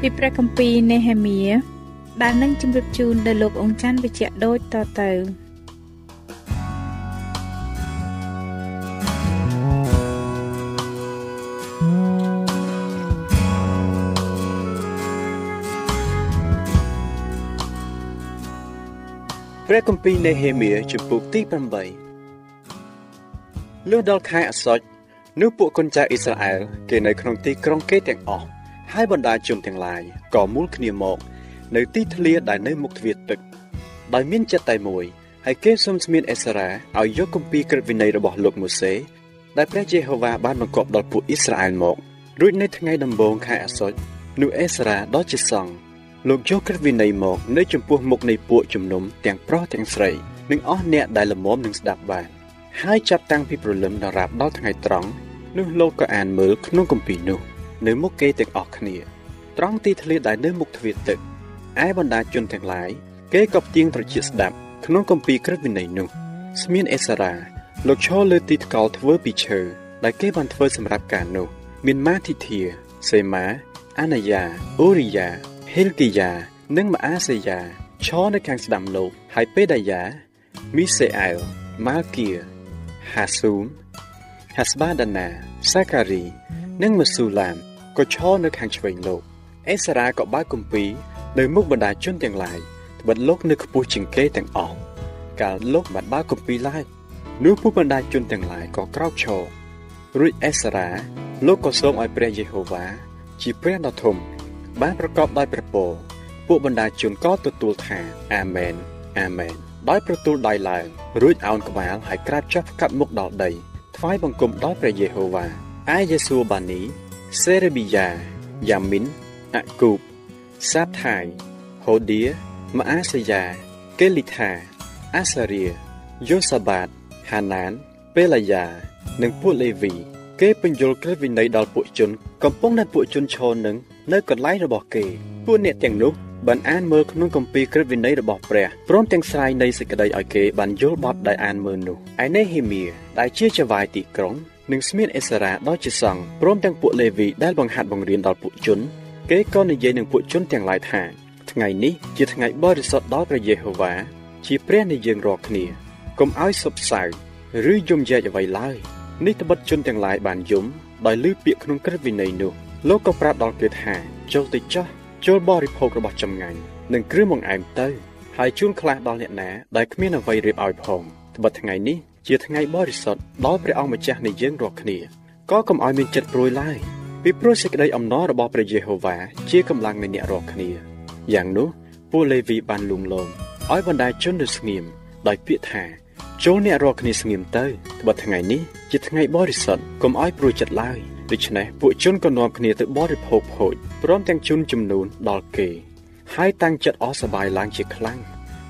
ពីព្រះគម្ពីរនេហេមៀដែលនឹងជម្រាបជូនដល់លោកអង្ចាន់វិជ្ជៈដូចតទៅព្រះគម្ពីរនេហេមៀជំពូកទី8លុះដល់ខែអសុចនោះពួកកូនចៅអ៊ីស្រាអែលគេនៅក្នុងទីក្រុងគេទាំងអស់ ហើយបណ្ដាជនទាំងឡាយក៏មូលគ្នាមក នៅទីធ្លាដែលនៅមុខទ្វារទឹកដោយមានចិត្តតែមួយហើយគេសូមស្មានអេសារ៉ាឲ្យយកគម្ពីរក្រឹតវិន័យរបស់លោកម៉ូសេដែលព្រះយេហូវ៉ាបានបង្គាប់ដល់ពួកអ៊ីស្រាអែលមករួចនៅថ្ងៃដំបូងខែអាសុចនោះអេសារ៉ាដ៏ជាសង្ឃលោកយកក្រឹតវិន័យមកនៅចំពោះមុខនៃពួកជំនុំទាំងប្រុសទាំងស្រីនិងអស់អ្នកដែលល្មមនឹងស្ដាប់បានហើយចាប់តាំងពីព្រលឹមដល់រាបដល់ថ្ងៃត្រង់នោះលោកក៏អានមើលក្នុងគម្ពីរនោះ នៅមុខគេទាំងអស់គ្នា ត្រង់ទីធ្លាដែលនៅមុខទ្វារទឹកឯបណ្ដាជនទាំងឡាយគេក៏ផ្ទៀងត្រចៀកស្ដាប់ក្នុងគម្ពីរក្រឹតវិន័យនោះស្មានអេសារ៉ាលោកឈរលើទីថ្កល់ធ្វើពីឈើដែលគេបានធ្វើសម្រាប់ការនោះ មានម៉ាធីធាសេម៉ាអាណាយ៉ាអូរីយ៉ាហេលគីយ៉ានិងម៉ាអាសេយ៉ាឈរនៅខាងស្ដាំលោកហើយពេដាយ៉ាមីសេអែលម៉ាល់គៀហាស៊ូមហាស្បាដាណាសាការី និងម៉ាស៊ូឡាម ក៏ឈរនៅខាងឆ្វេងលោកអេសារ៉ាក៏បើកគម្ពីរនៅមុខបណ្ដាជនទាំងឡាយត្បិតលោកនៅខ្ពស់ជាងគេទាំងអស់កាលលោកបានបើកគម្ពីរឡើងនោះពួកបណ្ដាជនទាំងឡាយក៏ក្រោកឈររួចអេសារ៉ាលោកក៏សូមឲ្យព្រះយេហូវ៉ាជាព្រះដ៏ធំ បានប្រកបដោយព្រះពរពួកបណ្ដាជនក៏ទទួលថាអាមែនអាមែនដោយប្រទូលដៃឡើងរួចអោនក្បាលហើយក្រាបចុះកាត់មុខដល់ដីថ្វាយបង្គំដល់ព្រះយេហូវ៉ាឯយេស៊ូបានី សេរេប៊ីយ៉ាយ៉ាមីនអាគូបសាថៃហូឌាម៉ាអាសយ៉ាកេលីថាអាសារៀយូសាបាតហាណានពេឡាយ៉ានិងពួកលេវី គេបញ្យល់ក្រឹតវិន័យដល់ពួកជន កំពុងតែពួកជនឈរនឹងនៅកន្លែងរបស់គេពួកអ្នកទាំងនោះបានអានមើលក្នុងគម្ពីរក្រឹតវិន័យរបស់ព្រះព្រមទាំងស្រាយនៃសេចក្តីឲ្យគេបានយល់បទដែលអានមើលនោះឯនេហេមៀដែលជាចៅហ្វាយទីក្រុង និងស្មានអេសារ៉ាដ៏ជាសង្ឃព្រមទាំងពួកលេវីដែលបង្ហាត់បង្រៀនដល់ពួកជនគេក៏និយាយនឹងពួកជនទាំងឡាយថា ថ្ងៃនេះជាថ្ងៃបរិសុទ្ធដល់ព្រះយេហូវ៉ាជាព្រះនៃយើងរាល់គ្នាកុំឲ្យសុបសៅឬយំយែកអ្វីឡើយនេះត្បិតជនទាំងឡាយបានយំដោយលឺពាក្យក្នុងក្រឹតវិន័យនោះលោកក៏ប្រាប់ដល់គេថាចូលទៅចោះចូលបរិភោគរបស់ចម្ងាញ់និងគ្រឿងបង្អែមទៅហើយជូនខ្លះដល់អ្នកណាដែលគ្មានអ្វីរៀបឲ្យផងត្បិតថ្ងៃនេះ ជាថ្ងៃបរិសុទ្ធដល់ព្រះអង្គម្ចាស់នៃយើងរាល់គ្នាក៏កុំឲ្យមានចិត្តព្រួយឡើយពីព្រោះសេចក្តីអំណររបស់ព្រះយេហូវ៉ាជាកម្លាំងនៃអ្នករាល់គ្នាយ៉ាងនោះពួកលេវីបានលួងលោមឲ្យបណ្ដាជននៅស្ងៀមដោយពាក្យថាចូលអ្នករាល់គ្នាស្ងៀមទៅត្បិតថ្ងៃនេះជាថ្ងៃបរិសុទ្ធកុំឲ្យព្រួយចិត្តឡើយដូច្នេះពួកជនក៏នាំគ្នាទៅបរិភោគភោជព្រមទាំងជូនចំនួនដល់គេហើយតាំងចិត្តអស់សប្បាយឡើងជាខ្លាំង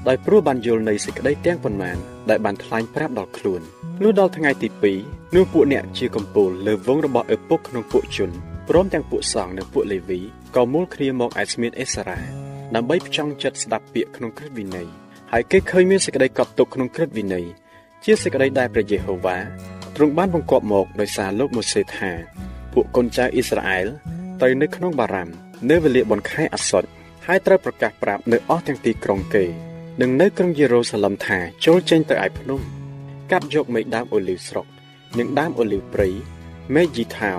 ដោយព្រោះបានយល់នៃសេចក្តីទាំងប៉ុន្មានដែលបានថ្លែងប្រាប់ដល់ខ្លួនលុះដល់ថ្ងៃទី2នោះពួកអ្នកជាកំពូលលើវងរបស់ឪពុកក្នុងពួកជនព្រមទាំងពួកសង្ឃនិងពួកលេវីក៏មូលគ្នាមកឯស្មៀនអេសារ៉ាដើម្បីផ្ចង់ចិត្តស្ដាប់ពាក្យក្នុងក្រឹតវិន័យហើយគេឃើញមានសេចក្តីកត់ទុកក្នុងក្រឹតវិន័យជាសេចក្តីដែលព្រះយេហូវ៉ាទ្រង់បានបង្គាប់មកដោយសារលោកម៉ូសេថាពួកកូនចៅអ៊ីស្រាអែលត្រូវនៅក្នុងបារ៉ាំនៅវេលាបុណ្យខែអាសុតហើយត្រូវប្រកាសប្រាប់នៅអស់ទាំងទីក្រុងគេ និងនៅក្រុងយេរូសាឡឹមថាចូលចេញទៅឯភ្នំកាប់យកមែកដើមអូលីវស្រុក និងដើមអូលីវព្រៃមែកយីថាវ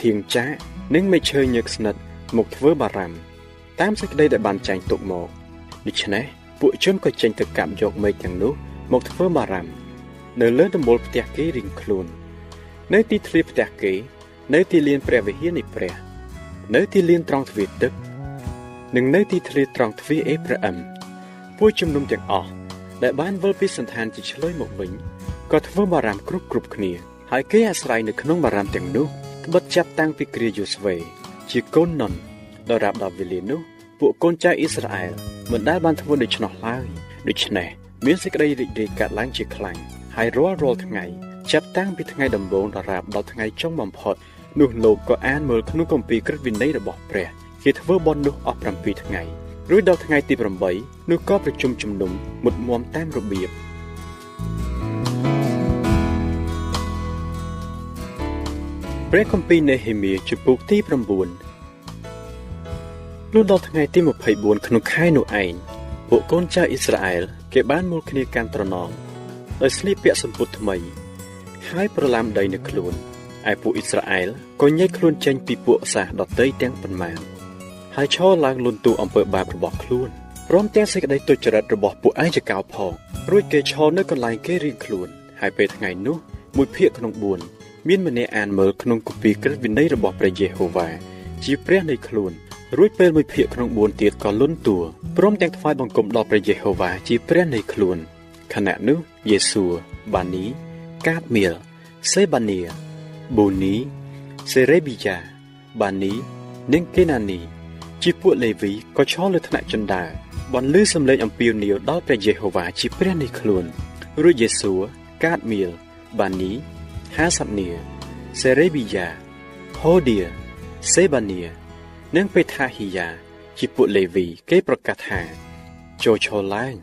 ធៀងចាក់និងមែកឈើញើកស្និតមកធ្វើបារ៉ាំ តាមសេចក្តីដែលបានចែងទុកមកដូច្នេះពួកជនក៏ចេញទៅកាប់យកមែកទាំងនោះមកធ្វើបារ៉ាំ នៅលើដំបូលផ្ទះគេរៀងខ្លួន នៅទីធ្លាផ្ទះគេ នៅទីលានព្រះវិហារនៃព្រះ នៅទីលានត្រង់ទ្វារទឹក និងនៅទីធ្លាត្រង់ទ្វារអេប្រាអឹម ពួកជំនុំទាំងអស់ដែលបានវិលពីសន្តានជាឆ្លើយមកវិញក៏ធ្វើបារម្ភគ្រប់គ្រប់គ្នា ហើយគេអាស្រ័យនៅក្នុងបារម្ភទាំងនោះក្បិតចាប់តាំងពីគ្រាយូស្វេជាកូននុនដល់រាប់ដល់វេលានោះពួកកូនចៅអ៊ីស្រាអែលមិនដែលបានធ្វើដូច្នោះឡើយដូច្នេះមានសេចក្តីរីករាយកើតឡើងជាខ្លាំងហើយរាល់រាល់ថ្ងៃចាប់តាំងពីថ្ងៃដំបូងដល់រាប់ដល់ថ្ងៃចុងបំផុតនោះលោកក៏អានមើលក្នុងគម្ពីរក្រឹតវិន័យរបស់ព្រះគេធ្វើបន់នោះអស់7ថ្ងៃ រួចដល់ថ្ងៃទី8នោះក៏ប្រជុំជំនុំមុតមមតាមរបៀបព្រះគម្ពីរនេហេមៀជំពូកទី9លុះដល់ថ្ងៃទី24ក្នុងខែនោះឯងពួកកូនចៅអ៊ីស្រាអែលគេបានមូលគ្នាកាន់ត្រណមដោយស្លៀកពាក់សម្ពុតថ្មី ហើយប្រឡាំដីនៅខ្លួនឯពួកអ៊ីស្រាអែលក៏ញែកខ្លួនចេញពីពួកសាសដតីទាំងប៉ុន្មាន ហើយឈរឡើងលន់ទូអំពើបាបរបស់ខ្លួនព្រមទាំងសេចក្តីទុច្ចរិតរបស់ពួកឯងចកោផងរួចគេឈរនៅកន្លែងគេរៀងខ្លួនហើយពេលថ្ងៃនោះមួយភាគក្នុង4មានម្នាក់អានមើលក្នុងគម្ពីរក្រឹតវិន័យរបស់ព្រះយេហូវ៉ាជាព្រះនៃខ្លួនរួចពេលមួយភាគក្នុង4ទៀតក៏លន់តួព្រមទាំងថ្វាយបង្គំដល់ព្រះយេហូវ៉ាជាព្រះនៃខ្លួនខណៈនោះយេស៊ូបានី កាតមៀលសេបានីប៊ូនីសេរេប៊ីយ៉ាបានីនិងកេណានី ជាពួកលេវីក៏ឈរលើថ្នាក់ជណ្ដើរបន្លឺសំឡេងអំពាវនាវដល់ព្រះយេហូវ៉ាជាព្រះនៃខ្លួនរួចយេស៊ូកាតមៀលបានីហាសាប់នីសេរេប៊ីយ៉ាហូឌីសេបានីនិងពេថាហ៊ីយ៉ាជាពួកលេវីគេប្រកាសថាចូលឈរឡើង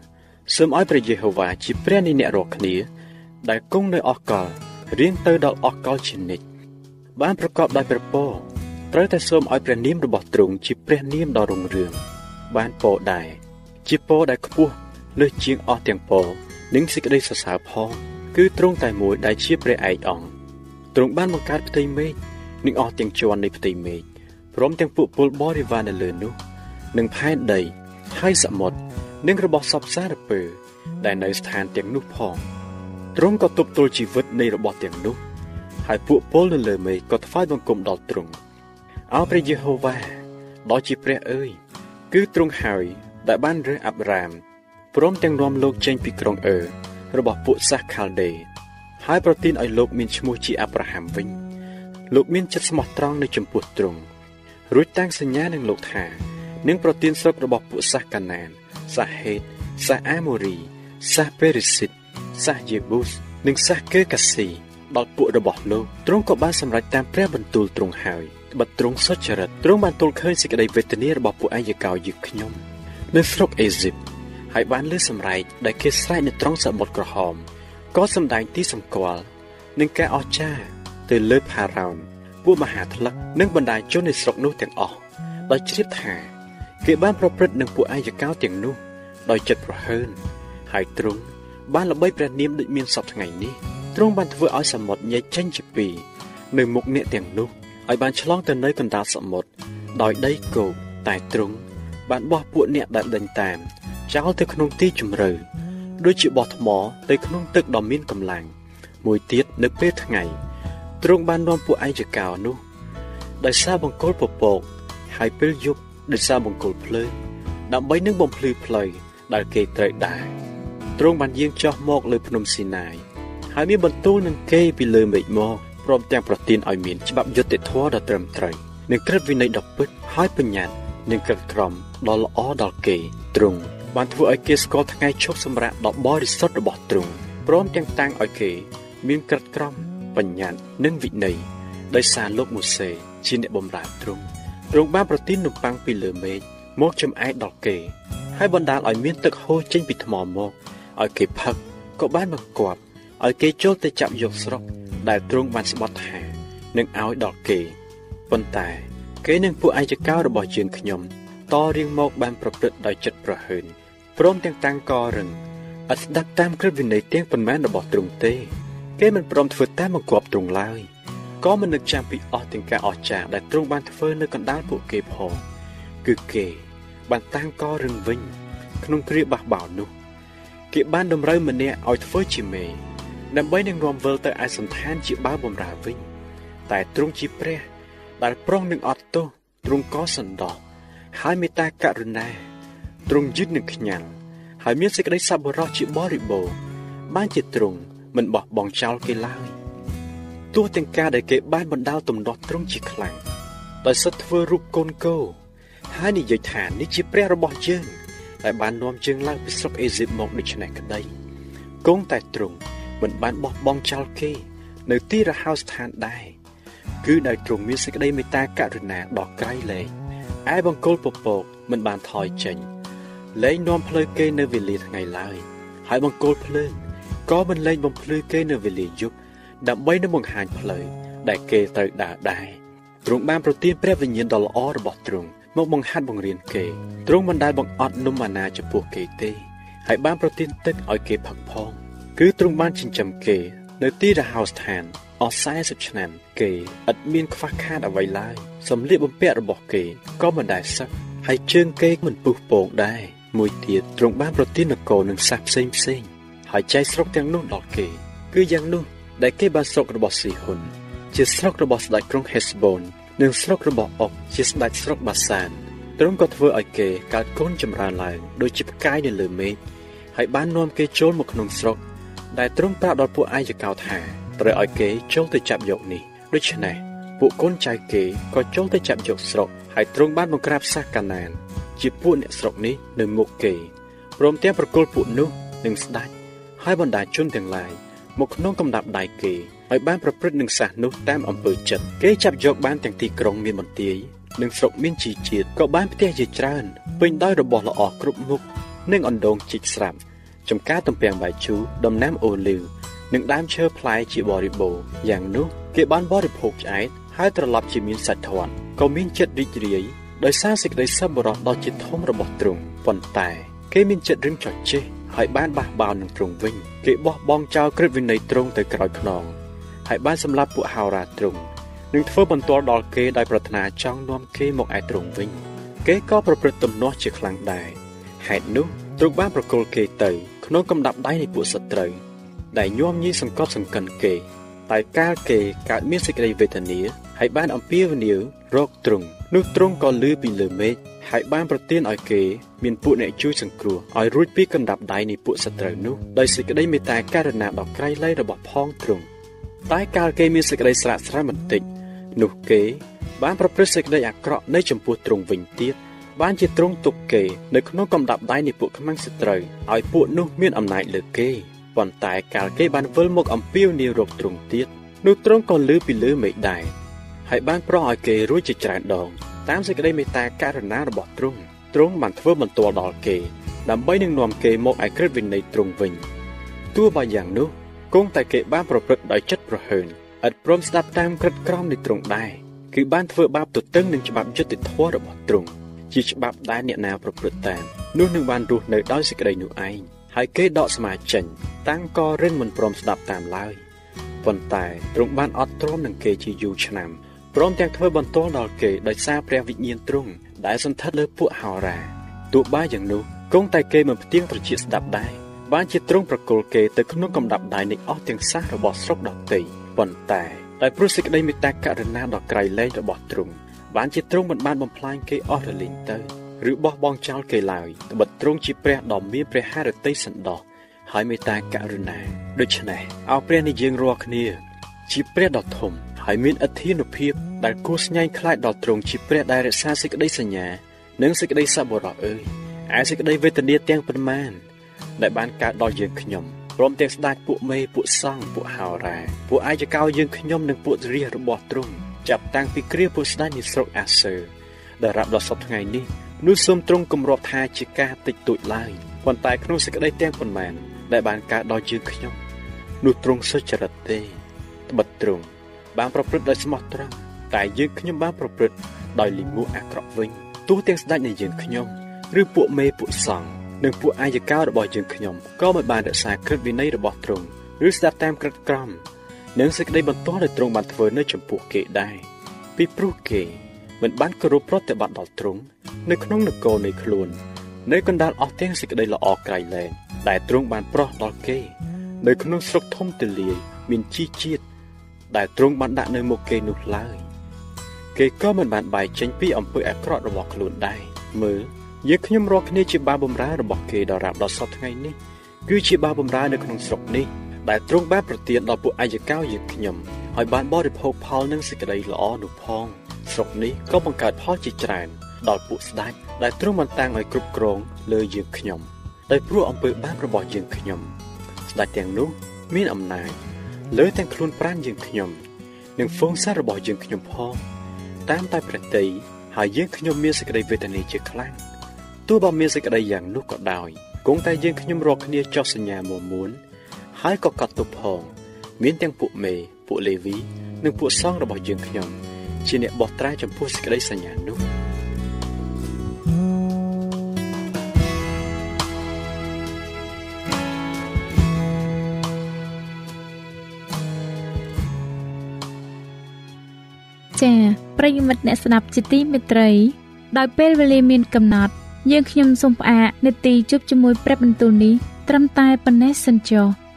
សូមឲ្យព្រះយេហូវ៉ាជាព្រះនៃអ្នករាល់គ្នា ដែលគង់នៅអស់កលរៀងទៅដល់អស់កលជានិច្ចបានប្រកបដោយព្រះពរ ត្រូវតែសូមឲ្យព្រះនាមរបស់ទ្រង់ជាព្រះនាមដ៏រុងរឿងបានពរដែរជាពរដែលខ្ពស់លើសជាងអស់ទាំងពរនិងសេចក្តីសរសើរផងគឺទ្រង់តែមួយដែលជាព្រះឯកអង្គទ្រង់បានបង្កើតផ្ទៃមេឃនិងអស់ទាំងជាន់នៃផ្ទៃមេឃព្រមទាំងពួកពលបរិវារនៅលើនោះនិងផែនដីហើយសមុទ្រនិងរបស់សពសារពើដែលនៅស្ថានទាំងនោះផងទ្រង់ក៏ទប់ទល់ជីវិតនៃរបស់ទាំងនោះហើយពួកពលនៅលើមេឃក៏ថ្វាយបង្គំដល់ទ្រង់ អោព្រះយេហូវ៉ាដ៏ជាព្រះអើយគឺទ្រង់ហើយដែលបានរើសអាប់រ៉ាមព្រមទាំងនាំលោកចេញពីក្រុងអឺរបស់ពួកសាសខាល់ដេហើយប្រទានឲ្យលោកមានឈ្មោះជាអាប់រ៉ាហាំវិញ លោកមានចិត្តស្មោះត្រង់នៅចំពោះទ្រង់រួចតាំងសញ្ញានឹងលោកថានឹងប្រទានស្រុករបស់ពួកសាសកាណានសាសហេតសាសអាម៉ូរីសាសពេរិសិតសាសយេប៊ូសនិងសាសកេកាស៊ីដល់ពួករបស់លោកទ្រង់ក៏បានសម្រេចតាមព្រះបន្ទូលទ្រង់ហើយ បិទទ្រង់សុចរិតទ្រង់បានទល់ឃើញសេចក្តីវេទនារបស់ពួកអាយកោយើងខ្ញុំនៅស្រុកអេស៊ីបហើយបានលើសម្រែកដែលគេស្រែកនៅត្រង់សមុទ្រក្រហមក៏សម្ដែងទីសម្គាល់នឹងការអស្ចារ្យទៅលើផារ៉ោនពួកមហាថ្លឹកនិងបណ្ដាជននៃស្រុកនោះទាំងអស់ដោយជ្រាបថា គេបានប្រព្រឹត្តនឹងពួកអាយកោទាំងនោះ ដោយចិត្តប្រហើនហើយទ្រង់បានល្បីព្រះនាមដូចមានសពថ្ងៃនេះទ្រង់បានធ្វើឲ្យសមុទ្រញែកចេញជាពីរនៅមុខអ្នកទាំងនោះ ឲ្យបានឆ្លងទៅនៅកណ្ដាលសមុទ្រដោយដីគោកតែទ្រង់បានបោះពួកអ្នកដែលដេញតាមចោលទៅក្នុងទីជម្រៅដូចជាបោះថ្មទៅក្នុងទឹកដ៏មានកម្លាំងមួយទៀតនៅពេលថ្ងៃទ្រង់បាននាំពួកឯកកោនោះដោយសារបង្គោលពពកហើយពេលយប់ដោយសារបង្គោលភ្លើងដើម្បីនឹងបំភ្លឺផ្លូវដែលគេត្រូវដើរទ្រង់បានយាងចុះមកលើភ្នំស៊ីណាយហើយមានបន្ទូលនឹងគេពីលើមេឃមក ព្រមទាំងប្រទានឲ្យមានច្បាប់យុត្តិធម៌ដ៏ត្រឹមត្រូវនិងក្រឹតវិន័យដ៏ពិតហើយបញ្ញត្តិនិងក្រឹតក្រមដ៏ល្អដល់គេទ្រង់បានធ្វើឲ្យគេស្គាល់ថ្ងៃឈប់សម្រាកដ៏បរិសុទ្ធរបស់ទ្រង់ព្រមទាំងតាំងឲ្យគេ មានក្រឹតក្រមបញ្ញត្តិនិងវិន័យដោយសារលោកម៉ូសេជាអ្នកបម្រើទ្រង់ទ្រង់បានប្រទាននំប៉័ងពីលើមេឃមកចំអែតដល់គេហើយបណ្ដាលឲ្យមានទឹកហូរចេញពីថ្មមកឲ្យគេផឹកក៏បានបង្គាប់ឲ្យគេចូលទៅចាប់យកស្រុក ដែលទ្រង់បានស្បត់ថានឹងឲ្យដល់គេប៉ុន្តែគេនឹងពួកឯកកោរបស់យើងខ្ញុំតរៀងមកបានប្រព្រឹត្តដោយចិត្តប្រហើនព្រមទាំងតាំងករឹងអត់ស្ដាប់តាមក្រឹតវិន័យទាំងប៉ុន្មានរបស់ទ្រង់ទេ គេមិនព្រមធ្វើតាមបង្គាប់ទ្រង់ឡើយក៏មិននឹកចាំពីអស់ទាំងការអស្ចារ្យដែលទ្រង់បានធ្វើនៅកណ្ដាលពួកគេផងគឺគេបានតាំងករឹងវិញ ក្នុងគ្រាបះបោរនោះ គេបានតម្រូវម្នាក់ឲ្យធ្វើជាមេ ដើម្បីនឹងនាំវិលទៅឯសន្តានជាបាវបំរើវិញ តែទ្រង់ជាព្រះ ដែលប្រុងនឹងអត់ទោសទ្រង់ក៏សន្តោសហើយមេត្តាករុណាទ្រង់យឺតនឹងខ្ញាល់ហើយមានសេចក្តីសប្បុរសជាបរិបូរណ៍បានជាទ្រង់មិនបោះបង់ចោលគេឡើយទោះទាំងការដែលគេបានបណ្ដាលទំនាស់ទ្រង់ជាខ្លាំងដោយសិតធ្វើរូបកូនគោហើយនិយាយថានេះជាព្រះរបស់យើងដែលបាននាំជើងឡើងពីស្រុកអេស៊ីបមកដូច្នេះក្តីគង់តែទ្រង់ មិនបានបោះបង់ចោលគេ នៅទីរហោស្ថានដែរគឺដោយទ្រង់មានសេចក្តីមេត្តាករុណាដ៏ក្រៃលែងឯបង្គោលពពកមិនបានថយចេញលែងនាំផ្លូវគេនៅវេលាថ្ងៃឡើយហើយបង្គោលភ្លើងក៏មិនលែងបំភ្លឺគេនៅវេលាយប់ដើម្បីនឹងបង្ហាញផ្លូវដែលគេត្រូវដើរដែរទ្រង់បានប្រទានព្រះវិញ្ញាណដ៏ល្អរបស់ទ្រង់មកបង្ហាត់បង្រៀនគេទ្រង់មិនដែលបង្អត់នំអាណាចំពោះគេទេហើយបានប្រទានទឹកឲ្យគេផឹកផង គឺទ្រង់បានចិញ្ចឹមគេ នៅទីរហោស្ថានអស់40ឆ្នាំ គេឥតមានខ្វះខាតអ្វីឡើយសម្លៀកបំពាក់របស់គេក៏មិនដែលសឹកហើយជើងគេមិនពុះពងដែរមួយទៀតទ្រង់បានប្រទាននគរនឹងសាសផ្សេងផ្សេងហើយចែកស្រុកទាំងនោះដល់គេ គឺយ៉ាងនោះដែលគេបានស្រុករបស់ស៊ីហ៊ុនជាស្រុករបស់ស្ដេចក្រុងហេសបូននិងស្រុករបស់អុកជាស្ដេចស្រុកបាសានទ្រង់ក៏ធ្វើឲ្យគេកើតកូនចម្រើនឡើងដូចជាផ្កាយនៅលើមេឃហើយបាននាំគេចូលមកក្នុងស្រុក ដែលទ្រង់ប្រាប់ដល់ពួកអាយកោថាត្រូវឲ្យគេចូលទៅចាប់យកនេះដូច្នេះពួកកូនចៅគេក៏ចូលទៅចាប់យកស្រុកហើយទ្រង់បានបង្ក្រាបសាសកាណាន ជាពួកអ្នកស្រុកនេះនៅមុខគេព្រមទាំងប្រគល់ពួកនោះនឹងស្ដេចហើយបណ្ដាជនទាំងឡាយមកក្នុងកំដាប់ដៃគេហើយបានប្រព្រឹត្តនឹងសាសនោះតាមអំពើចិត្តគេចាប់យកបានទាំងទីក្រុងមានបន្ទាយនិងស្រុកមានជីជាតិក៏បានផ្ទះជាច្រើនពេញដោយរបស់ល្អគ្រប់មុខនិងអណ្ដូងជីកស្រាប់ ចំការទំពាំងបាយជូរដំណាំអូលីវនិងដើមឈើផ្លែជាបរិបូរយ៉ាងនោះគេបានបរិភោគឆ្អែតហើយត្រឡប់ជាមានសាច់ធាត់ក៏មានចិត្តរីករាយដោយសារសេចក្តីសប្បុរសដ៏ជាធំរបស់ទ្រង់ប៉ុន្តែគេមានចិត្តរឹងចោះចេះហើយបានបះបោរនឹងទ្រង់វិញគេបោះបង់ចោលក្រឹតវិន័យទ្រង់ទៅក្រោយខ្នងហើយបានសម្លាប់ពួកហោរាទ្រង់នឹងធ្វើបន្ទាល់ដល់គេដោយប្រាថ្នាចង់នាំគេមកឯទ្រង់វិញ គេក៏ប្រព្រឹត្តទំនាស់ជាខ្លាំងដែរហេតុនោះទ្រង់បានប្រគល់គេទៅ ក្នុងកំដាប់ដៃនៃពួកសត្រូវដែលញោមញីសង្កត់សង្កិនគេ តែកាលគេកើតមានសេចក្តីវេទនាហើយបានអំពាវនាវរកទ្រង់នោះទ្រង់ក៏លឺពីលើមេឃហើយបានប្រទានឲ្យគេមានពួកអ្នកជួយសង្គ្រោះឲ្យរួចពីកណ្ដាប់ដៃនៃពួកសត្រូវនោះដោយសេចក្តីមេត្តាករុណាដ៏ក្រៃលែងរបស់ផងទ្រង់តែកាលគេមានសេចក្តីស្រាក់ស្រានបន្តិចនោះគេបានប្រព្រឹត្តសេចក្តីអាក្រក់នៅចំពោះទ្រង់វិញទៀត បានជាទ្រង់ទុកគេនៅក្នុងកំដាប់ដៃនៃពួកខ្មាំងសត្រូវឲ្យពួកនោះមានអំណាចលើគេប៉ុន្តែកាលគេបានវិលមកអំពាវនាវរកទ្រង់ទៀតនោះទ្រង់ក៏លឺពីលើមេឃដែរហើយបានប្រោសឲ្យគេរួចជាច្រើនដងតាមសេចក្តីមេត្តាករុណារបស់ទ្រង់ទ្រង់បានធ្វើបន្ទាល់ដល់គេ ដើម្បីនឹងនាំគេមកឯក្រឹតវិន័យទ្រង់វិញទោះបើយ៉ាងនោះគង់តែគេបានប្រព្រឹត្តដោយចិត្តប្រហើនឥតព្រមស្ដាប់តាមក្រឹតក្រមនៃទ្រង់ដែរគឺបានធ្វើបាបទទឹងនឹងច្បាប់យុត្តិធម៌របស់ទ្រង់ ជាច្បាប់ដែលអ្នកណាប្រព្រឹត្តតាមនោះនឹងបានរស់នៅដោយសេចក្តីនោះឯងហើយគេដកស្មាចេញតាំងក៏រឹងមិនព្រមស្ដាប់តាមឡើយប៉ុន្តែទ្រង់បានអត់ទ្រាំនឹងគេជាយូរឆ្នាំព្រមទាំងធ្វើបន្ទាល់ដល់គេដោយសារព្រះវិញ្ញាណទ្រង់ដែលសន្ធិដ្ឋលើពួកហោរាទោះបីយ៉ាងនោះគង់តែគេមិនផ្ទៀងត្រចៀកស្ដាប់ដែរបានជាទ្រង់ប្រគល់គេទៅក្នុងកំដាប់ដៃនៃអស់ទាំងសាសរបស់ស្រុកដទៃប៉ុន្តែដោយព្រោះសេចក្តីមេត្តាករុណាដ៏ក្រៃលែងរបស់ទ្រង់ បានជាទ្រង់មិនបានបំផ្លាញគេអស់រលីងទៅឬបោះបង់ចោលគេឡើយត្បិតទ្រង់ជាព្រះដ៏មានព្រះハរតីសន្តោសហើយមេត្តាករុណាដូច្នេះអោព្រះនៃយើងរាល់គ្នា ជាព្រះដ៏ធំហើយមានអធិនុភាពដែលគួរស្ញែងខ្លាចដល់ទ្រង់ជាព្រះដែលរក្សាសេចក្តីសញ្ញា និងសេចក្តីសប្បុរសអើយឯសេចក្តីវេទនាទាំងប៉ុន្មានដែលបានកើតដល់យើងខ្ញុំព្រមទាំងស្ដេចពួកមេពួកសង្ឃពួកហោរាពួកអាយកោយើងខ្ញុំនិងពួករាជរបស់ទ្រង់ ចាប់តាំងពីគ្រាពួកស្ដេចនៃស្រុកអាសឺដែលរាប់ដល់សពថ្ងៃនេះនោះសូមទ្រង់គម្រាប់ថាជាការតិចតួចឡើយប៉ុន្តែក្នុងសេចក្តីទាំងប៉ុន្មាន ដែលបានកើតដល់យើងខ្ញុំនោះទ្រង់សុចរិតទេត្បិតទ្រង់បានប្រព្រឹត្តដោយស្មោះត្រង់តែយើងខ្ញុំបានប្រព្រឹត្តដោយលិមួអាក្រក់វិញទោះទាំងស្ដេចនៃយើងខ្ញុំឬពួកមេពួកសង្ឃនិងពួកអាយកោរបស់យើងខ្ញុំក៏មិនបានរក្សាក្រឹតវិន័យរបស់ទ្រង់ឬស្ដាប់តាមក្រឹតក្រម និងសេចក្តីបន្ទាល់ដែលទ្រង់បានធ្វើនៅចំពោះគេដែរពីព្រោះគេមិនបានគោរពប្រតិបត្តិដល់ទ្រង់នៅក្នុងនគរនៃខ្លួន នៅកណ្ដាលអស់ទាំងសេចក្តីល្អក្រៃលែងដែលទ្រង់បានប្រោះដល់គេ នៅក្នុងស្រុកធំទលាយមានជីជាតិដែលទ្រង់បានដាក់នៅមុខគេនោះឡើយគេក៏មិនបានបែកចេញពីអំពើអាក្រក់របស់ខ្លួនដែរមើលយើងខ្ញុំរាល់គ្នាជាបាបបំរើរបស់គេដល់រាបដល់សពថ្ងៃនេះគឺជាបាបបំរើនៅក្នុងស្រុកនេះ ដែលទ្រង់បានប្រទានដល់ពួកអាយកោយើងខ្ញុំហើយបានបរិភោគផលនិងសេចក្តីល្អនោះផងស្រុកនេះក៏បង្កើតផលជាច្រើនដល់ពួកស្ដេចដែលទ្រង់បានតាំងឲ្យគ្រប់គ្រងលើយើងខ្ញុំដោយព្រោះអំពើបាបរបស់យើងខ្ញុំស្ដេចទាំងនោះមានអំណាចលើទាំងខ្លួនប្រាណយើងខ្ញុំនិងហ្វូងសាររបស់យើងខ្ញុំផងតាមតែប្រតិយហើយយើងខ្ញុំមានសេចក្តីវេទនាជាខ្លាំងទោះបើមានសេចក្តីយ៉ាងនោះក៏ដោយគង់តែយើងខ្ញុំរកគ្នាចោះសញ្ញាមួមួន ហើយក៏កត់ទុកផងមានទាំងពួកមេពួកលេវីនិងពួកសង្ឃរបស់យើងខ្ញុំជាអ្នកបោះត្រាចំពោះសេចក្តីសញ្ញានោះចា៎ប្រិយមិត្តអ្នកស្ដាប់ជាទីមេត្រី ដោយពេលវេលាមានកំណត់ យើងខ្ញុំសូមផ្អាកនេតិជប់ជាមួយព្រឹបបន្ទូលនេះត្រឹមតែប៉ុណ្ណេះសិនចុះ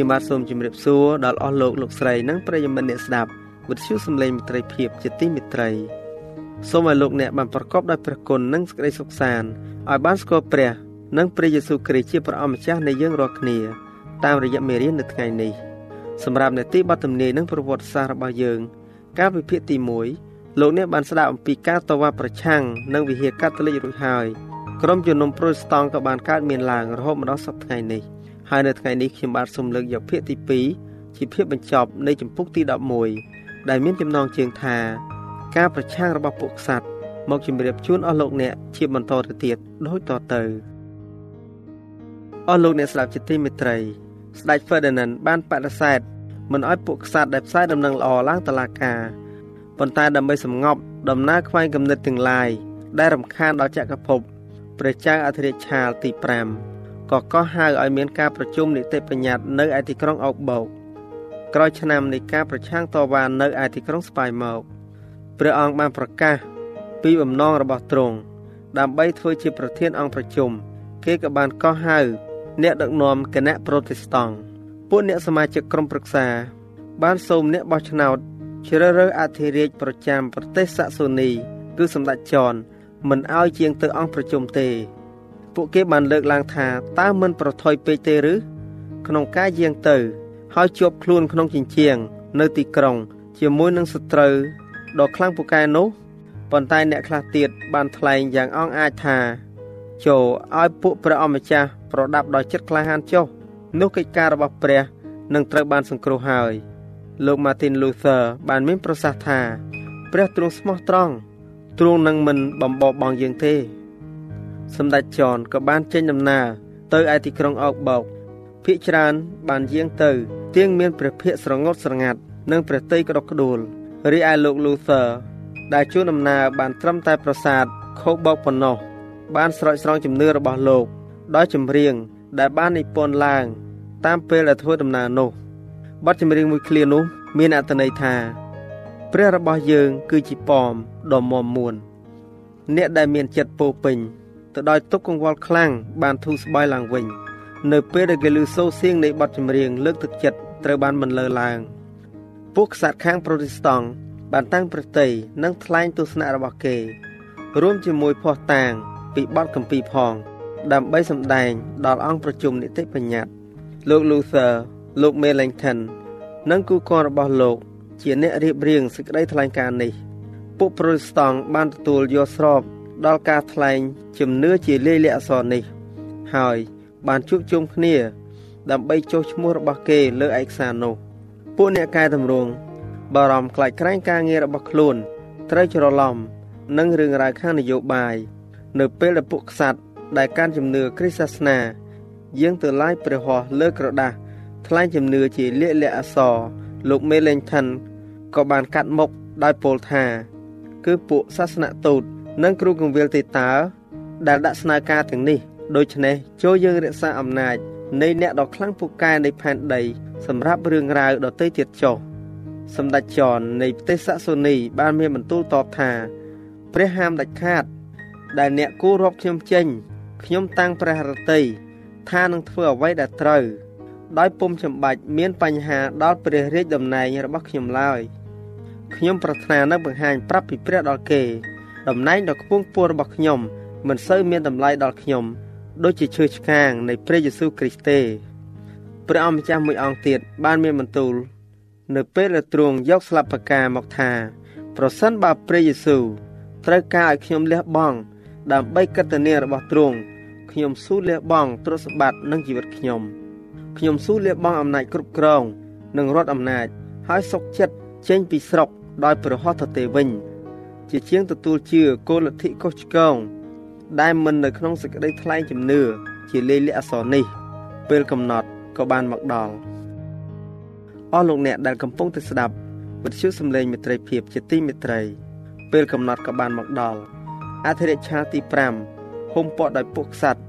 ខ្ញុំបាទសូមជម្រាបសួរដល់អស់លោកលោកស្រីនិងប្រិយមិត្តអ្នកស្ដាប់វិទ្យុសំឡេងមិត្តភាពជាទីមេត្រីសូមឲ្យលោកអ្នកបានប្រកបដោយព្រះគុណនិងសេចក្តីសុខសាន្តឲ្យបានស្គាល់ព្រះ និងព្រះយេស៊ូវគ្រីស្ទជាព្រះអម្ចាស់នៃយើងរាល់គ្នា តាមរយៈមេរៀននៅថ្ងៃនេះសម្រាប់នេតិបទទំនាយនិងប្រវត្តិសាស្ត្ររបស់យើង ការវិភាគទី1លោកអ្នកបានស្ដាប់អំពីការតវ៉ាប្រឆាំងនឹងវិហារកាតូលិករួចហើយក្រុមជំនុំប្រូតស្តង់ក៏បានកើតមានឡើងរហូតមកដល់សប្តាហ៍ថ្ងៃនេះ ហើយនៅថ្ងៃនេះខ្ញុំបាទសូមលើកយកភាគទី2ជាភាគបញ្ចប់នៃចម្ពោះទី11ដែលមានចំណងជើងថាការប្រឆាំងរបស់ពួកក្សត្រមកជម្រាបជូនអស់លោកអ្នកជាបន្តទៅទៀតដូចតទៅអស់លោកអ្នកស្ដាប់ជាទីមេត្រីស្ដេច Ferdinand បានបដិសេធមិនឲ្យពួកក្សត្រដែលផ្សាយដំណឹងល្អឡើងតុលាការប៉ុន្តែដើម្បីសម្ងប់ដំណើរខ្វែងគំនិតទាំងឡាយដែលរំខានដល់ចក្រភពព្រះចៅអធិរាជឆាលទី5 ក៏កោះហៅឲ្យមានការប្រជុំនីតិបញ្ញត្តិនៅឯទីក្រុងអុកបូកក្រោយឆ្នាំនៃការប្រឆាំងតវ៉ានៅឯទីក្រុងស្ប៉ៃមកព្រះអង្គបានប្រកាសពីបំណងរបស់ទ្រង់ដើម្បីធ្វើជាប្រធានអង្គប្រជុំគេក៏បានកោះហៅអ្នកដឹកនាំគណៈប្រូតេស្តង់ពួកអ្នកសមាជិកក្រុមប្រឹក្សា បានសូមអ្នកបោះឆ្នោតជ្រើសរើសអធិរាជប្រចាំប្រទេសសាក់សូនី គឺសម្ដេចចនមិនឲ្យជាងទៅអង្គប្រជុំទេ ពួកគេបានលើកឡើងថាតើមិនប្រថុយពេកទេឬក្នុងការយាងទៅ ហើយជាប់ខ្លួនក្នុងជញ្ជាំងនៅទីក្រុង ជាមួយនឹងសត្រូវដ៏ខ្លាំងពូកែនោះប៉ុន្តែអ្នកខ្លះទៀតបានថ្លែងយ៉ាងអង់អាចថាចូលឲ្យពួកព្រះអម្ចាស់ប្រដាប់ដោយចិត្តក្លាហានចុះនោះកិច្ចការរបស់ព្រះនឹងត្រូវបានសង្គ្រោះហើយលោក Martin Luther បានមានប្រសាសន៍ថា ព្រះទ្រង់ស្មោះត្រង់ទ្រង់នឹងមិនបំបបបងយើងទេ សម្ដេចចនក៏បានចេញដំណើរទៅឯទីក្រុងអោកបោកភៀកច្រើនបានយាងទៅ ទៀងមានព្រះភិក្ខស្រងត់ស្រងាត់និងព្រះតីក្តុកក្តួលរីឯលោក Luther ដែលជួនដំណើរបានត្រឹមតែប្រាសាទខូបោកប៉ុណ្ណោះបានស្រោចស្រង់ជំនឿរបស់លោក ដោយចម្រៀងដែលបាននិពន្ធឡើង តាមពេលដែលធ្វើដំណើរនោះបទចម្រៀងមួយឃ្លានោះ មានអត្ថន័យថា ព្រះរបស់យើងគឺជាប៉មដ៏មមមួនអ្នកដែលមានចិត្តពោពេញ ទៅដោយទុកកង្វល់ខ្លាំងបានធូរស្បើយឡើងវិញ នៅពេលដែលគេឮសូរសៀងនៃបទចម្រៀងលើកទឹកចិត្តត្រូវបានបន្លឺឡើងពួកក្សត្រខាងប្រូតេស្តង់បានតាំងប្រតិយនិងថ្លែងទស្សនៈរបស់គេ រួមជាមួយភ័ស្តុតាងពីបទកម្ពីផង ដើម្បីសម្ដែងដល់អង្គប្រជុំនីតិបញ្ញត្តិលោក Luther លោក Melanchthon និងគូកនរបស់លោក ជាអ្នករៀបរៀងសេចក្តីថ្លែងការណ៍នេះ ពួកប្រូតេស្តង់បានទទួលយកស្រប ដល់ការថ្លែងជំនឿជាលាយលក្ខណ៍អក្សរនេះ ហើយ បានជួបជុំគ្នា ដើម្បីចុះឈ្មោះរបស់គេលើឯកសារនោះពួកអ្នកកែតម្រង់បារម្ភខ្លាចក្រែងការងាររបស់ខ្លួនត្រូវច្រឡំនឹងរឿងរ៉ាវខាងនយោបាយនៅពេលដែលពួកក្សត្រដែលកាន់ជំនឿគ្រិស្តសាសនាយាងទៅឡាយព្រះហស្ថលើក្រដាស់ថ្លែងជំនឿជាលាកលក្ខអសរលោកមេលេងថិនក៏បានកាត់មុខដោយពោលថា គឺពួកសាសនទូត និងគ្រូកងវិលទេតើដែលដាក់ស្នើការទាំងនេះដូច្នេះចូលយើងរក្សាអំណាចនៃអ្នកដ៏ខ្លាំងពូកែនៃផែនដីសម្រាប់រឿងរ៉ាវដទៃទៀតចុះសម្ដេចចននៃប្រទេសសាក់សូនី បានមានបន្ទូលតបថា ព្រះហាមដាច់ខាត ដែលអ្នកគួររាប់ខ្ញុំចេញខ្ញុំតាំងព្រះរតីថានឹងធ្វើអ្វីដែលត្រូវដោយពុំចាំបាច់មានបញ្ហាដល់ព្រះរាជតំណែងរបស់ខ្ញុំឡើយខ្ញុំប្រាថ្នានឹងបង្ហាញប្រាប់ពីព្រះដល់គេ តំណែងដ៏ខ្ពង់ខ្ពស់របស់ខ្ញុំ មិនសូវមានតម្លៃដល់ខ្ញុំដូចជាឈើឆ្កាងនៃព្រះយេស៊ូវគ្រីស្ទទេព្រះអង្គម្ចាស់មួយអង្គទៀតបានមានបន្ទូល នៅពេលដែលទ្រង់យកស្លាបផ្កាមកថា ប្រសិនបើព្រះយេស៊ូវត្រូវការឲ្យខ្ញុំលះបង់ដើម្បីកតនារបស់ទ្រង់ខ្ញុំស៊ូលះបង់ទ្រព្យសម្បត្តិនិងជីវិតខ្ញុំខ្ញុំស៊ូលះបង់អំណាចគ្រប់គ្រង និងរដ្ឋអំណាច ហើយសុកចិត្តចេញពីស្រុកដោយប្រហោះទៅទេវិញ ជាជាងទទួលជឿគោលលទ្ធិកុសឆ្កងដែលមិននៅក្នុងសេចក្តីថ្លែងជំនឿជាលេខលិខិតអក្សរនេះ ពេលកំណត់ក៏បានមកដល់អស់លោកអ្នកដែលកំពុងតែស្ដាប់វិទ្យុសំឡេងមេត្រីភាពជាទីមេត្រី ពេលកំណត់ក៏បានមកដល់អធិរាជឆាទី5ហុំព័ទ្ធដោយពួកក្សត្រ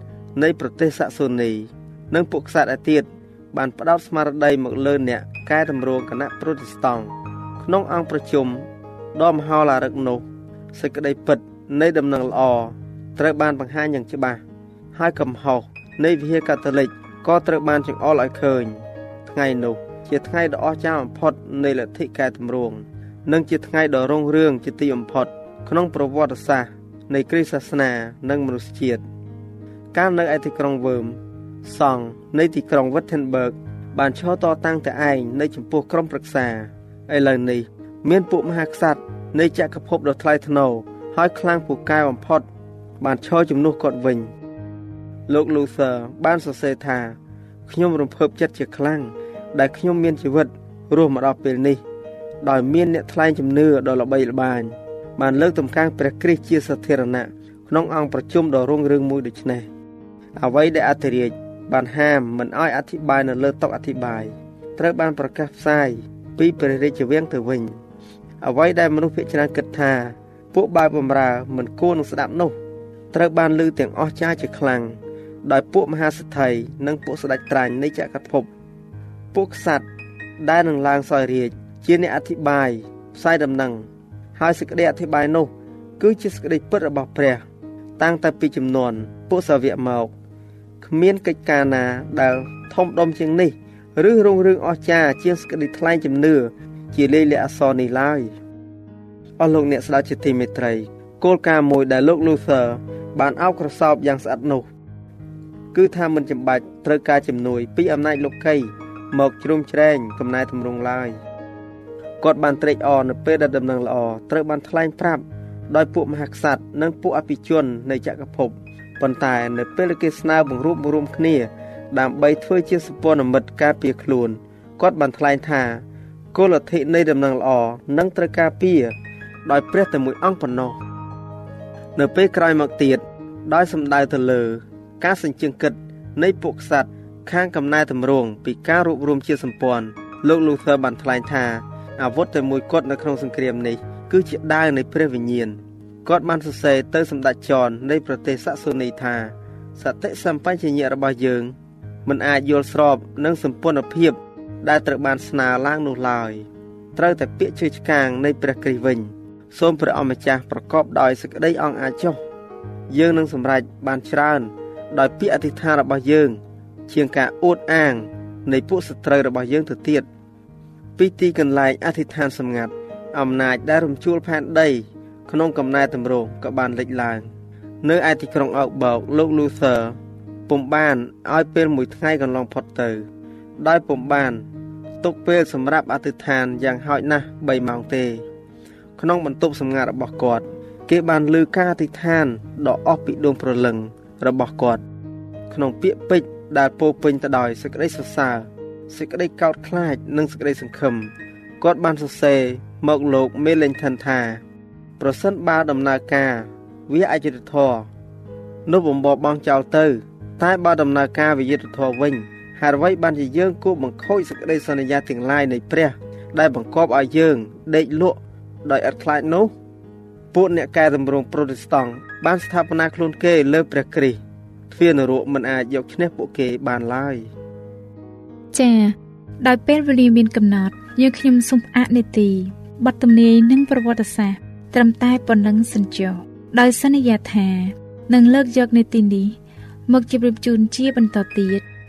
នៃប្រទេសសាក់សូនី និងពួកក្សត្រឯទៀតបានផ្ដោតស្មារតីមកលើអ្នកកែតម្រង់គណៈប្រូតេស្តង់ក្នុងអង្គប្រជុំដ៏មហោឡារឹកនោះ សេចក្តីពិតនៃដំណឹងល្អត្រូវបានបង្ហាញយ៉ាងច្បាស់ហើយកំហុសនៃវិហារកាតូលិកក៏ត្រូវបានចង្អុលឲ្យឃើញ ថ្ងៃនោះ ជាថ្ងៃដ៏អស្ចារ្យបំផុតនៃលទ្ធិកែតម្រង់និងជាថ្ងៃដ៏រុងរឿងជាទីបំផុត ក្នុងប្រវត្តិសាស្ត្រនៃគ្រិស្តសាសនានិងមនុស្សជាតិកាលនៅឯទីក្រុងវើមសង់នៃទីក្រុង Wittenberg បានឈរតតាំងតែឯងនៅចំពោះក្រុមប្រឹក្សាឥឡូវនេះ មានពួកមហាក្សត្រនៃចក្រភពដ៏ថ្លៃថ្នូរហើយខ្លាំងពូកែបំផុត បានឈរជំនួសគាត់វិញ លោក Luther បានសរសេរថាខ្ញុំរំភើបចិត្តជាខ្លាំងដែលខ្ញុំមានជីវិតរស់មកដល់ពេលនេះ ដោយមានអ្នកថ្លែងជំនឿដ៏ល្បីល្បាញបានលើកតម្កើងព្រះគ្រីស្ទជាសាធារណៈក្នុងអង្គប្រជុំដ៏រុងរឿងមួយដូចនេះអ្វីដែលអធិរាជបានហាមមិនឲ្យអធិប្បាយនៅលើតុអធិប្បាយត្រូវបានប្រកាសផ្សាយពីព្រះរាជវាំងទៅវិញ អ្វីដែលមនុស្សភាគច្រើនគិតថា ពួកបាវបំរើមិនគួរនឹងស្ដាប់នោះត្រូវបានលើទាំងអស់ចាជាខ្លាំងដោយពួកមហាសេដ្ឋីនិងពួកស្ដេចត្រាញ់នៃចក្រភព ពួកក្សត្រដែលនឹងឡើងសោយរាជជាអ្នកអធិប្បាយផ្សាយដំណឹងហើយសេចក្តីអធិប្បាយនោះ គឺជាសេចក្តីពិតរបស់ព្រះ តាំងតែពីចំនួនពួកសាវកមកគ្មានកិច្ចការណាដែលធំដុំជាងនេះ ឬរុងរឿងអស្ចារ្យជាងសេចក្តីថ្លែងជំនឿ ជាលេខលិខិតអក្សរនេះឡើយអស់លោកអ្នកស្ដាប់ជាទីមេត្រីគោលការណ៍មួយដែលលោក Luther បានអោបក្រសោបយ៉ាងស្អិតនោះគឺថាមិនចាំបាច់ត្រូវការជំនួយ ពីអំណាចលោកីមកជ្រុំជ្រែងកំណែតម្រង់ឡើយគាត់បានត្រេកអរនៅពេលដែលដំណឹងល្អត្រូវបានថ្លែងប្រាប់ដោយពួកមហាក្សត្រនិងពួកអភិជននៃចក្រភពប៉ុន្តែនៅពេលគេស្នើបង្រួបបង្រួមគ្នា ដើម្បីធ្វើជាសពនមិត្តការពារខ្លួនគាត់បានថ្លែងថា គោលលទ្ធិនៃដំណឹងល្អនឹងត្រូវការពារដោយព្រះតែមួយអង្គប៉ុណ្ណោះនៅពេលក្រោយមកទៀតដោយសំដៅទៅលើ ការសញ្ជឹងគិតនៃពួកក្សត្រខាងកំណែតម្រង់ពីការរួបរวมជាសម្ព័ន្ធលោក Luther បានថ្លែងថាអាវុធតែមួយគត់នៅក្នុងសង្គ្រាមនេះគឺជាដាវនៃព្រះវិញ្ញាណគាត់បានសរសេរទៅសម្ដេចចននៃប្រទេសសាក់សូនីថាសតិសម្បញ្ញៈរបស់យើងមិនអាចយល់ស្របនឹងសម្ព័ន្ធភាព ដែលត្រូវបានស្នើឡើងនោះឡើយត្រូវតែពាក្យជឿឆ្កាងនៃព្រះគ្រីស្ទវិញសូមព្រះអម្ចាស់ប្រកបដោយសេចក្តីអង្អាចចុះយើងនឹងសម្រេចបានច្រើន ដោយពាក្យអធិដ្ឋានរបស់យើង ជាងការអួតអាង នៃពួកសត្រូវរបស់យើងទៅទៀតពីទីកន្លែងអធិដ្ឋានសម្ងាត់អំណាចដែលរំជួលផែនដី ក្នុងកំណែតម្រង់ក៏បានលេចឡើងនៅឯទីក្រុងអោកបោកលោក Luther ពុំបានឲ្យពេលមួយថ្ងៃកន្លងផុតទៅ ដោយពុំបាន ទុកពេលសម្រាប់អធិដ្ឋានយ៉ាងហោចណាស់3ម៉ោងទេ ក្នុងបន្ទប់សម្ងាត់របស់គាត់ គេបានលើការអធិដ្ឋានដ៏អស់ពីដួងព្រលឹងរបស់គាត់ក្នុងពាក្យពេចន៍ដែលពោពេញទៅដោយសេចក្តីសរសើរសេចក្តីកោតខ្លាចនិងសេចក្តីសង្ឃឹមគាត់បានសរសេរមកលោកមេលេងថិនថា ប្រសិនបើដំណើរការវាអយុត្តិធម៌នោះបំបបបងចោលទៅ តែបើដំណើរការវិយុត្តិធម៌វិញ ហេតុអ្វីបានជាយើងគួរបង្ខូចសេចក្តីសន្យាទាំងឡាយនៃព្រះ ដែលបង្កប់ឲ្យយើងដេកលក់ដោយឥតខ្លាចនោះពួកអ្នកកែតម្រង់ប្រូតេស្តង់បានស្ថាបនាខ្លួនគេលើព្រះគ្រីស្ទទ្វារនរកមិនអាចយកឈ្នះពួកគេបានឡើយចា៎ដោយពេលវេលាមានកំណត់យើងខ្ញុំសូមផ្អាកនេតិបទទំនាយនិងប្រវត្តិសាស្ត្រត្រឹមតែប៉ុណ្ណឹងសិនចុះដោយសន្យាថានឹងលើកយកនេតិនេះមកជម្រាបជូនជាបន្តទៀត